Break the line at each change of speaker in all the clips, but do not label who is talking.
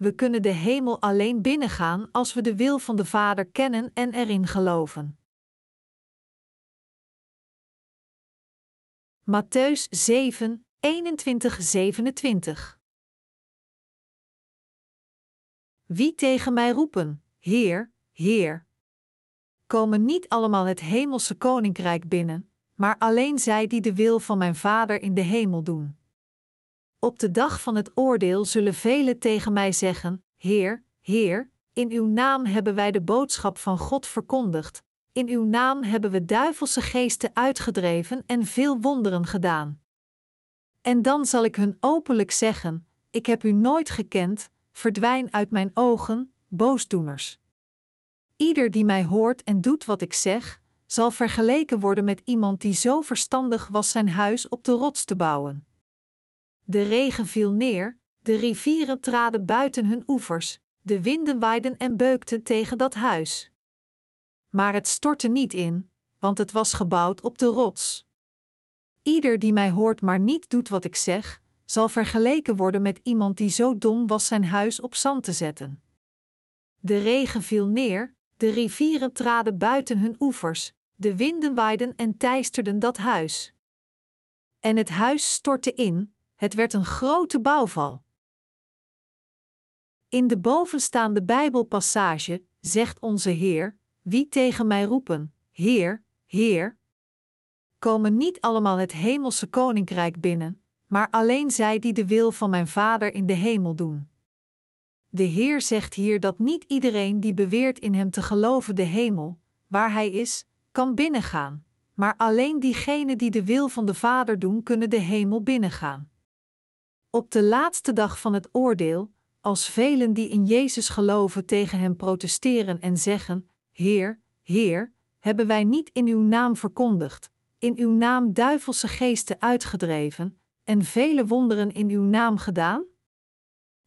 we kunnen de hemel alleen binnengaan als we de wil van de Vader kennen en erin geloven. Matthäus 7, 21-27 Wie tegen mij roepen, Heer, Heer, komen niet allemaal het hemelse koninkrijk binnen, maar alleen zij die de wil van mijn Vader in de hemel doen. Op de dag van het oordeel zullen velen tegen mij zeggen: Heer, Heer, in uw naam hebben wij de boodschap van God verkondigd, in uw naam hebben we duivelse geesten uitgedreven en veel wonderen gedaan. En dan zal ik hun openlijk zeggen: Ik heb u nooit gekend, verdwijn uit mijn ogen, boosdoeners. Ieder die mij hoort en doet wat ik zeg, zal vergeleken worden met iemand die zo verstandig was zijn huis op de rots te bouwen. De regen viel neer, de rivieren traden buiten hun oevers, de winden waaiden en beukten tegen dat huis. Maar het stortte niet in, want het was gebouwd op de rots. Ieder die mij hoort maar niet doet wat ik zeg, zal vergeleken worden met iemand die zo dom was zijn huis op zand te zetten. De regen viel neer, de rivieren traden buiten hun oevers, de winden waaiden en teisterden dat huis. En het huis stortte in, het werd een grote bouwval. In de bovenstaande Bijbelpassage zegt onze Heer: Wie tegen mij roepen, Heer, Heer, komen niet allemaal het hemelse koninkrijk binnen, maar alleen zij die de wil van mijn Vader in de hemel doen. De Heer zegt hier dat niet iedereen die beweert in Hem te geloven de hemel, waar Hij is, kan binnengaan, maar alleen diegenen die de wil van de Vader doen kunnen de hemel binnengaan. Op de laatste dag van het oordeel, als velen die in Jezus geloven tegen Hem protesteren en zeggen: Heer, Heer, hebben wij niet in uw naam verkondigd, in uw naam duivelse geesten uitgedreven, en vele wonderen in uw naam gedaan?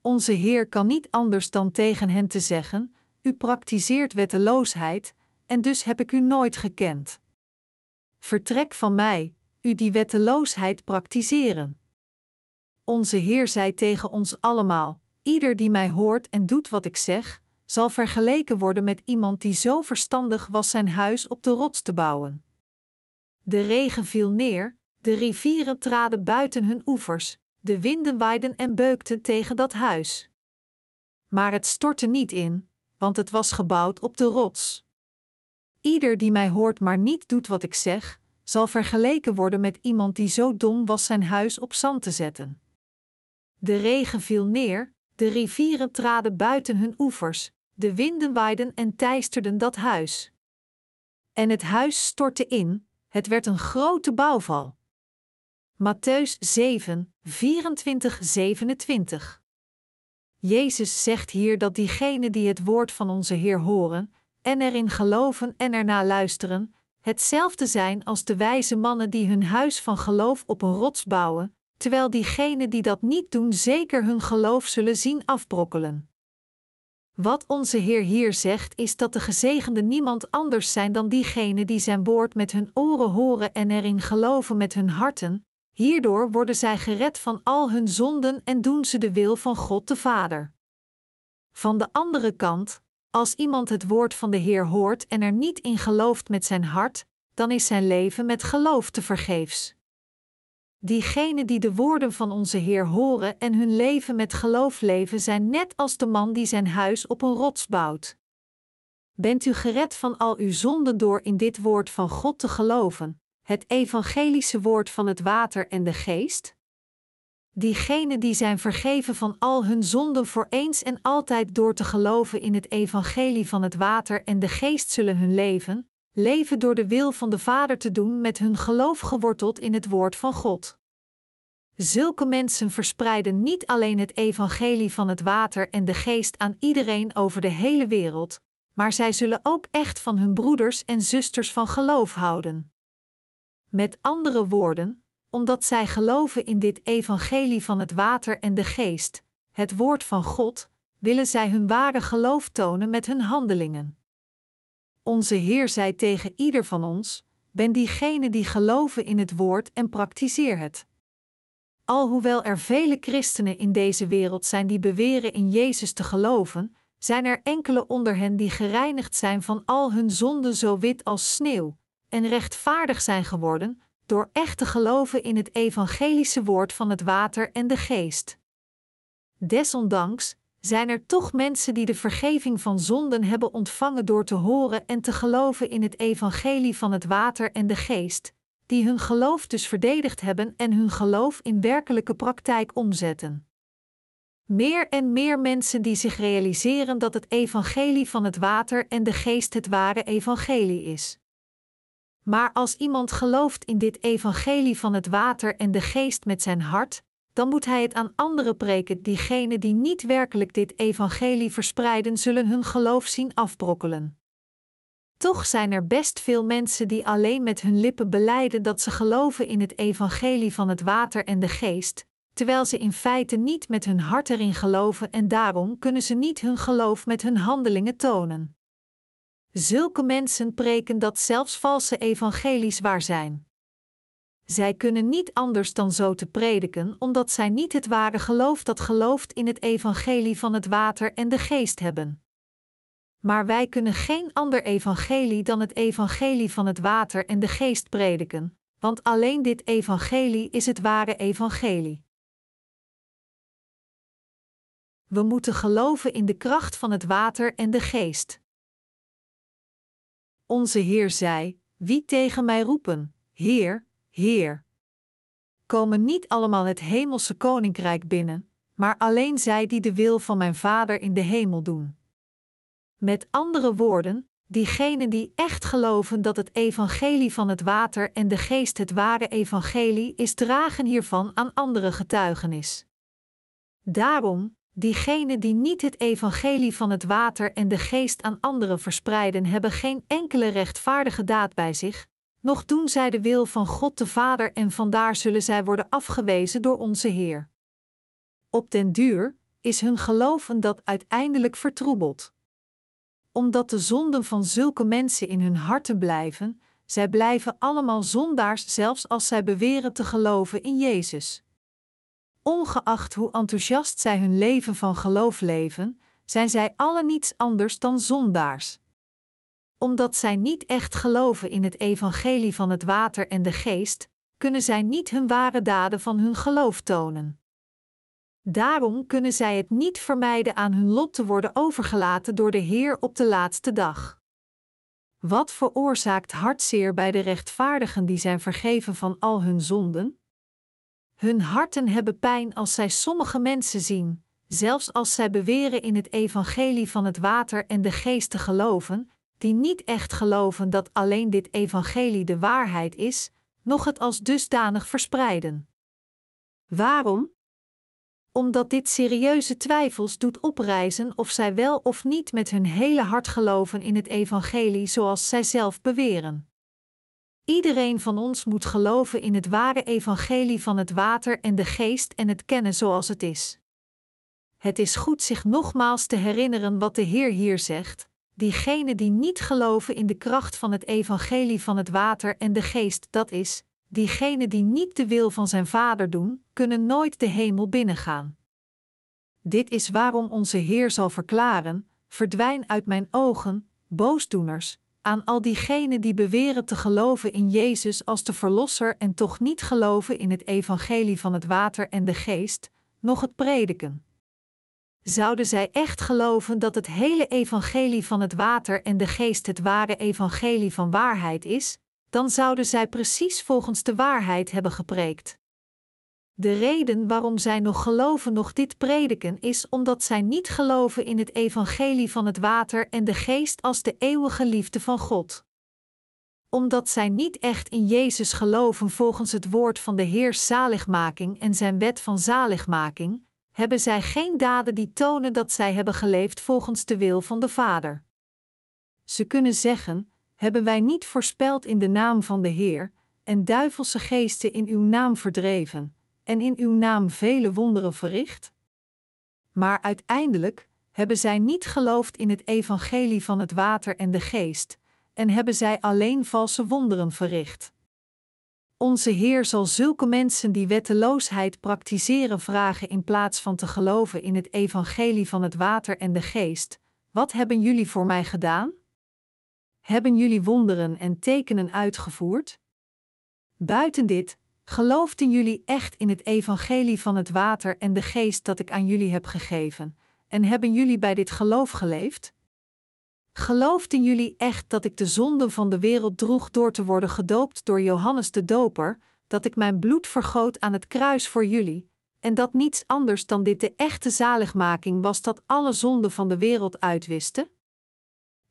Onze Heer kan niet anders dan tegen hen te zeggen: U praktiseert wetteloosheid, en dus heb ik u nooit gekend. Vertrek van mij, u die wetteloosheid praktiseren. Onze Heer zei tegen ons allemaal: Ieder die mij hoort en doet wat ik zeg, zal vergeleken worden met iemand die zo verstandig was zijn huis op de rots te bouwen. De regen viel neer, de rivieren traden buiten hun oevers, de winden waaiden en beukten tegen dat huis. Maar het stortte niet in, want het was gebouwd op de rots. Ieder die mij hoort maar niet doet wat ik zeg, zal vergeleken worden met iemand die zo dom was zijn huis op zand te zetten. De regen viel neer, de rivieren traden buiten hun oevers, de winden waaiden en teisterden dat huis. En het huis stortte in, het werd een grote bouwval. Matthäus 7, 24, 27. Jezus zegt hier dat diegenen die het woord van onze Heer horen, en erin geloven en erna luisteren, hetzelfde zijn als de wijze mannen die hun huis van geloof op een rots bouwen, terwijl diegenen die dat niet doen zeker hun geloof zullen zien afbrokkelen. Wat onze Heer hier zegt is dat de gezegenden niemand anders zijn dan diegenen die zijn woord met hun oren horen en erin geloven met hun harten, hierdoor worden zij gered van al hun zonden en doen ze de wil van God de Vader. Van de andere kant, als iemand het woord van de Heer hoort en er niet in gelooft met zijn hart, dan is zijn leven met geloof te vergeefs. Diegenen die de woorden van onze Heer horen en hun leven met geloof leven, zijn net als de man die zijn huis op een rots bouwt. Bent u gered van al uw zonden door in dit woord van God te geloven, het evangelische woord van het water en de geest? Diegenen die zijn vergeven van al hun zonden voor eens en altijd door te geloven in het evangelie van het water en de geest zullen hun leven, leven door de wil van de Vader te doen met hun geloof geworteld in het woord van God. Zulke mensen verspreiden niet alleen het evangelie van het water en de geest aan iedereen over de hele wereld, maar zij zullen ook echt van hun broeders en zusters van geloof houden. Met andere woorden, omdat zij geloven in dit evangelie van het water en de geest, het woord van God, willen zij hun ware geloof tonen met hun handelingen. Onze Heer zei tegen ieder van ons: Ben diegene die geloven in het woord en praktiseer het. Alhoewel er vele christenen in deze wereld zijn die beweren in Jezus te geloven, zijn er enkele onder hen die gereinigd zijn van al hun zonden zo wit als sneeuw, en rechtvaardig zijn geworden door echt te geloven in het evangelische woord van het water en de geest. Desondanks zijn er toch mensen die de vergeving van zonden hebben ontvangen door te horen en te geloven in het evangelie van het water en de geest, die hun geloof dus verdedigd hebben en hun geloof in werkelijke praktijk omzetten. Meer en meer mensen die zich realiseren dat het evangelie van het water en de geest het ware evangelie is. Maar als iemand gelooft in dit evangelie van het water en de geest met zijn hart, dan moet hij het aan anderen preken. Diegenen die niet werkelijk dit evangelie verspreiden, zullen hun geloof zien afbrokkelen. Toch zijn er best veel mensen die alleen met hun lippen beleiden dat ze geloven in het evangelie van het water en de geest, terwijl ze in feite niet met hun hart erin geloven en daarom kunnen ze niet hun geloof met hun handelingen tonen. Zulke mensen preken dat zelfs valse evangelies waar zijn. Zij kunnen niet anders dan zo te prediken, omdat zij niet het ware geloof dat gelooft in het evangelie van het water en de geest hebben. Maar wij kunnen geen ander evangelie dan het evangelie van het water en de geest prediken, want alleen dit evangelie is het ware evangelie. We moeten geloven in de kracht van het water en de geest. Onze Heer zei: Wie tegen mij roepen, Heer, Heer. Komen niet allemaal het hemelse koninkrijk binnen, maar alleen zij die de wil van mijn Vader in de hemel doen. Met andere woorden, diegenen die echt geloven dat het evangelie van het water en de geest het ware evangelie is, dragen hiervan aan andere getuigenis. Daarom, diegenen die niet het evangelie van het water en de geest aan anderen verspreiden, hebben geen enkele rechtvaardige daad bij zich, nog doen zij de wil van God de Vader en vandaar zullen zij worden afgewezen door onze Heer. Op den duur is hun geloven dat uiteindelijk vertroebeld. Omdat de zonden van zulke mensen in hun harten blijven, zij blijven allemaal zondaars zelfs als zij beweren te geloven in Jezus. Ongeacht hoe enthousiast zij hun leven van geloof leven, zijn zij alle niets anders dan zondaars omdat zij niet echt geloven in het evangelie van het water en de geest, kunnen zij niet hun ware daden van hun geloof tonen. Daarom kunnen zij het niet vermijden aan hun lot te worden overgelaten door de Heer op de laatste dag. Wat veroorzaakt hartzeer bij de rechtvaardigen die zijn vergeven van al hun zonden? Hun harten hebben pijn als zij sommige mensen zien, zelfs als zij beweren in het evangelie van het water en de geest te geloven, die niet echt geloven dat alleen dit evangelie de waarheid is, nog het als dusdanig verspreiden. Waarom? Omdat dit serieuze twijfels doet oprijzen of zij wel of niet met hun hele hart geloven in het evangelie zoals zij zelf beweren. Iedereen van ons moet geloven in het ware evangelie van het water en de geest en het kennen zoals het is. Het is goed zich nogmaals te herinneren wat de Heer hier zegt: diegenen die niet geloven in de kracht van het evangelie van het water en de geest, dat is, diegenen die niet de wil van zijn Vader doen, kunnen nooit de hemel binnengaan. Dit is waarom onze Heer zal verklaren: verdwijn uit mijn ogen, boosdoeners, aan al diegenen die beweren te geloven in Jezus als de Verlosser en toch niet geloven in het evangelie van het water en de geest, nog het prediken. Zouden zij echt geloven dat het hele evangelie van het water en de geest het ware evangelie van waarheid is, dan zouden zij precies volgens de waarheid hebben gepreekt. De reden waarom zij nog geloven nog dit prediken is omdat zij niet geloven in het evangelie van het water en de geest als de eeuwige liefde van God. Omdat zij niet echt in Jezus geloven volgens het woord van de Heer zaligmaking en zijn wet van zaligmaking, hebben zij geen daden die tonen dat zij hebben geleefd volgens de wil van de Vader. Ze kunnen zeggen: Hebben wij niet voorspeld in de naam van de Heer, en duivelse geesten in uw naam verdreven, en in uw naam vele wonderen verricht? Maar uiteindelijk hebben zij niet geloofd in het evangelie van het water en de geest, en hebben zij alleen valse wonderen verricht. Onze Heer zal zulke mensen die wetteloosheid praktiseren vragen in plaats van te geloven in het evangelie van het water en de geest: Wat hebben jullie voor mij gedaan? Hebben jullie wonderen en tekenen uitgevoerd? Buiten dit, geloofden jullie echt in het evangelie van het water en de geest dat ik aan jullie heb gegeven, en hebben jullie bij dit geloof geleefd? Geloofden jullie echt dat ik de zonde van de wereld droeg door te worden gedoopt door Johannes de Doper, dat ik mijn bloed vergoot aan het kruis voor jullie, en dat niets anders dan dit de echte zaligmaking was dat alle zonden van de wereld uitwiste?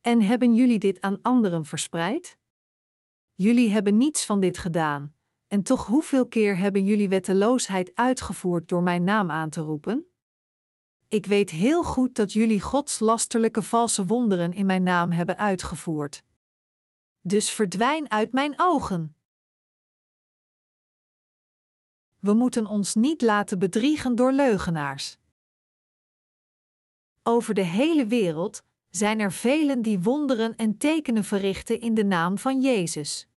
En hebben jullie dit aan anderen verspreid? Jullie hebben niets van dit gedaan, en toch hoeveel keer hebben jullie wetteloosheid uitgevoerd door mijn naam aan te roepen? Ik weet heel goed dat jullie Gods lasterlijke valse wonderen in mijn naam hebben uitgevoerd. Dus verdwijn uit mijn ogen. We moeten ons niet laten bedriegen door leugenaars. Over de hele wereld zijn er velen die wonderen en tekenen verrichten in de naam van Jezus.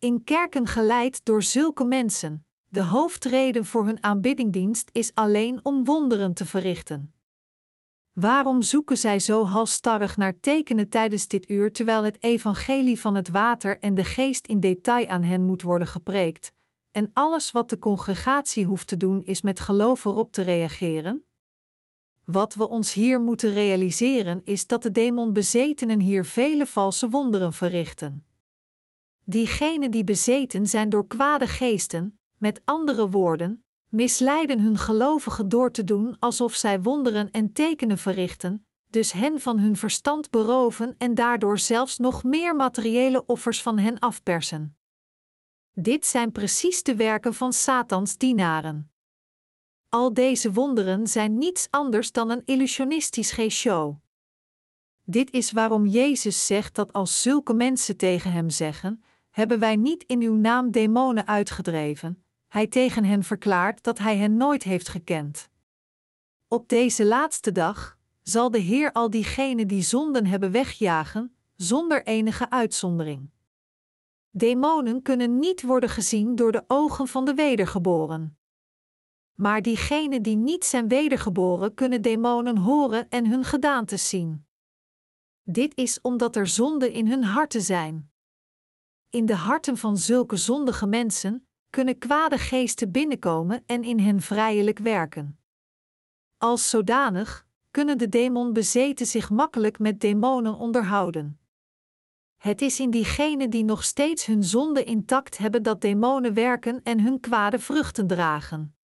In kerken geleid door zulke mensen, de hoofdreden voor hun aanbiddingdienst is alleen om wonderen te verrichten. Waarom zoeken zij zo halstarrig naar tekenen tijdens dit uur terwijl het evangelie van het water en de geest in detail aan hen moet worden gepreekt, en alles wat de congregatie hoeft te doen is met geloof erop te reageren? Wat we ons hier moeten realiseren is dat de demonbezetenen hier vele valse wonderen verrichten. Diegenen die bezeten zijn door kwade geesten, met andere woorden, misleiden hun gelovigen door te doen alsof zij wonderen en tekenen verrichten, dus hen van hun verstand beroven en daardoor zelfs nog meer materiële offers van hen afpersen. Dit zijn precies de werken van Satans dienaren. Al deze wonderen zijn niets anders dan een illusionistisch show. Dit is waarom Jezus zegt dat als zulke mensen tegen hem zeggen: Hebben wij niet in uw naam demonen uitgedreven? Hij tegen hen verklaart dat hij hen nooit heeft gekend. Op deze laatste dag zal de Heer al diegenen die zonden hebben wegjagen, zonder enige uitzondering. Demonen kunnen niet worden gezien door de ogen van de wedergeboren. Maar diegenen die niet zijn wedergeboren kunnen demonen horen en hun gedaantes zien. Dit is omdat er zonden in hun harten zijn. In de harten van zulke zondige mensen kunnen kwade geesten binnenkomen en in hen vrijelijk werken. Als zodanig kunnen de demon bezeten zich makkelijk met demonen onderhouden. Het is in diegenen die nog steeds hun zonde intact hebben dat demonen werken en hun kwade vruchten dragen.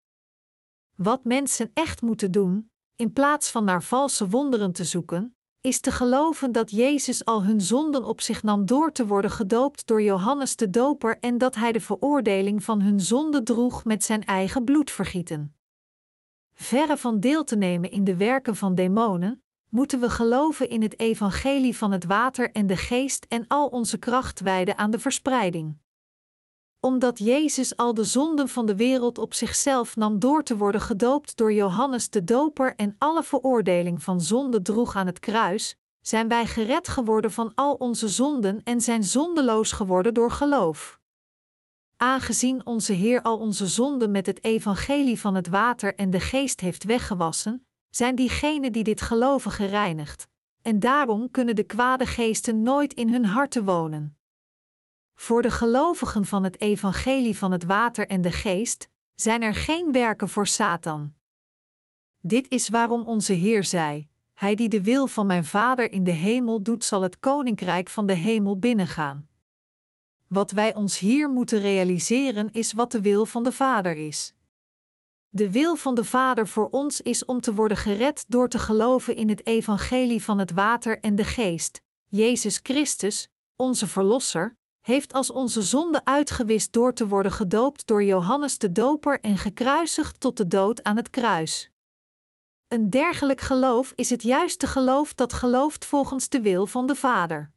Wat mensen echt moeten doen, in plaats van naar valse wonderen te zoeken, is te geloven dat Jezus al hun zonden op zich nam door te worden gedoopt door Johannes de Doper en dat hij de veroordeling van hun zonde droeg met zijn eigen bloedvergieten. Verre van deel te nemen in de werken van demonen, moeten we geloven in het evangelie van het water en de geest en al onze kracht wijden aan de verspreiding. Omdat Jezus al de zonden van de wereld op zichzelf nam door te worden gedoopt door Johannes de Doper en alle veroordeling van zonde droeg aan het kruis, zijn wij gered geworden van al onze zonden en zijn zondeloos geworden door geloof. Aangezien onze Heer al onze zonden met het evangelie van het water en de geest heeft weggewassen, zijn diegenen die dit geloven gereinigd, en daarom kunnen de kwade geesten nooit in hun harten wonen. Voor de gelovigen van het evangelie van het water en de geest zijn er geen werken voor Satan. Dit is waarom onze Heer zei: Hij die de wil van mijn Vader in de hemel doet, zal het koninkrijk van de hemel binnengaan. Wat wij ons hier moeten realiseren is wat de wil van de Vader is. De wil van de Vader voor ons is om te worden gered door te geloven in het evangelie van het water en de geest. Jezus Christus, onze Verlosser, heeft als onze zonde uitgewist door te worden gedoopt door Johannes de Doper en gekruisigd tot de dood aan het kruis. Een dergelijk geloof is het juiste geloof dat gelooft volgens de wil van de Vader.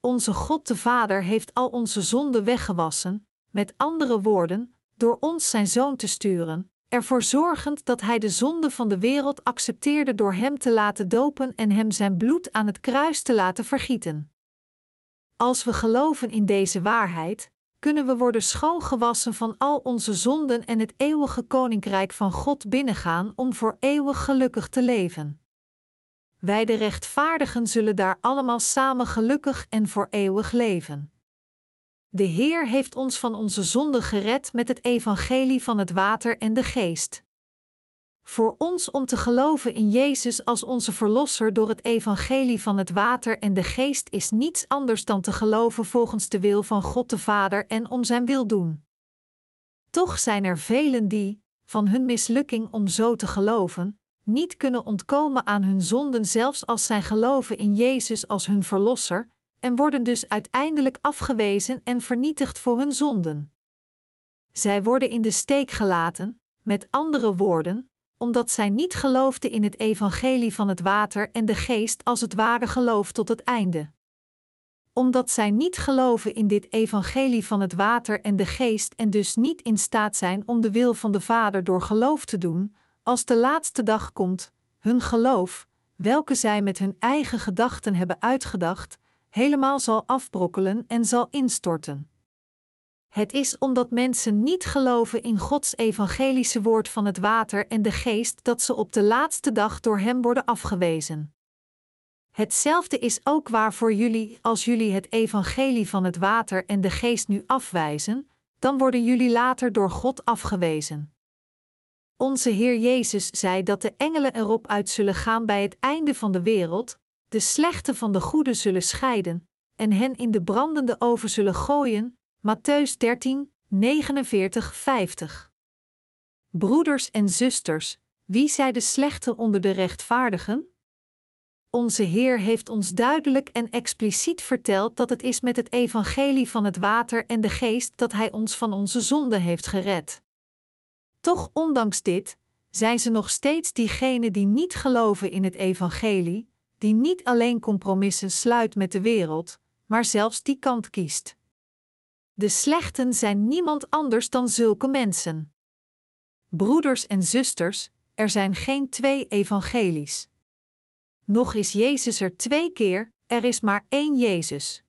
Onze God de Vader heeft al onze zonden weggewassen, met andere woorden, door ons zijn zoon te sturen, ervoor zorgend dat hij de zonde van de wereld accepteerde door hem te laten dopen en hem zijn bloed aan het kruis te laten vergieten. Als we geloven in deze waarheid, kunnen we worden schoongewassen van al onze zonden en het eeuwige koninkrijk van God binnengaan om voor eeuwig gelukkig te leven. Wij de rechtvaardigen zullen daar allemaal samen gelukkig en voor eeuwig leven. De Heer heeft ons van onze zonden gered met het evangelie van het water en de geest. Voor ons om te geloven in Jezus als onze Verlosser door het evangelie van het water en de geest is niets anders dan te geloven volgens de wil van God de Vader en om Zijn wil doen. Toch zijn er velen die, van hun mislukking om zo te geloven, niet kunnen ontkomen aan hun zonden zelfs als zij geloven in Jezus als hun Verlosser, en worden dus uiteindelijk afgewezen en vernietigd voor hun zonden. Zij worden in de steek gelaten, met andere woorden, omdat zij niet geloofden in het evangelie van het water en de geest als het ware geloof tot het einde. Omdat zij niet geloven in dit evangelie van het water en de geest en dus niet in staat zijn om de wil van de Vader door geloof te doen, als de laatste dag komt, hun geloof, welke zij met hun eigen gedachten hebben uitgedacht, helemaal zal afbrokkelen en zal instorten. Het is omdat mensen niet geloven in Gods evangelische woord van het water en de geest dat ze op de laatste dag door Hem worden afgewezen. Hetzelfde is ook waar voor jullie als jullie het evangelie van het water en de geest nu afwijzen, dan worden jullie later door God afgewezen. Onze Heer Jezus zei dat de engelen erop uit zullen gaan bij het einde van de wereld, de slechte van de goede zullen scheiden, en hen in de brandende oven zullen gooien, Matthäus 13, 49, 50. Broeders en zusters, wie zij de slechte onder de rechtvaardigen? Onze Heer heeft ons duidelijk en expliciet verteld dat het is met het evangelie van het water en de geest dat Hij ons van onze zonde heeft gered. Toch, ondanks dit, zijn ze nog steeds diegenen die niet geloven in het evangelie, die niet alleen compromissen sluit met de wereld, maar zelfs die kant kiest. De slechten zijn niemand anders dan zulke mensen. Broeders en zusters, er zijn geen twee evangelies. Nog is Jezus er twee keer, er is maar één Jezus.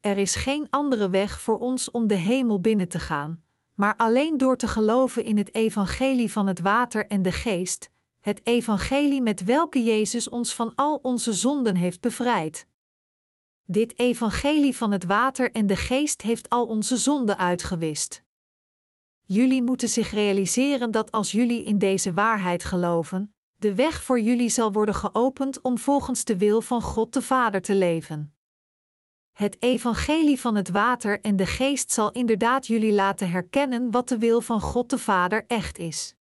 Er is geen andere weg voor ons om de hemel binnen te gaan, maar alleen door te geloven in het evangelie van het water en de geest, het evangelie met welke Jezus ons van al onze zonden heeft bevrijd. Dit evangelie van het water en de geest heeft al onze zonden uitgewist. Jullie moeten zich realiseren dat als jullie in deze waarheid geloven, de weg voor jullie zal worden geopend om volgens de wil van God de Vader te leven. Het evangelie van het water en de geest zal inderdaad jullie laten herkennen wat de wil van God de Vader echt is.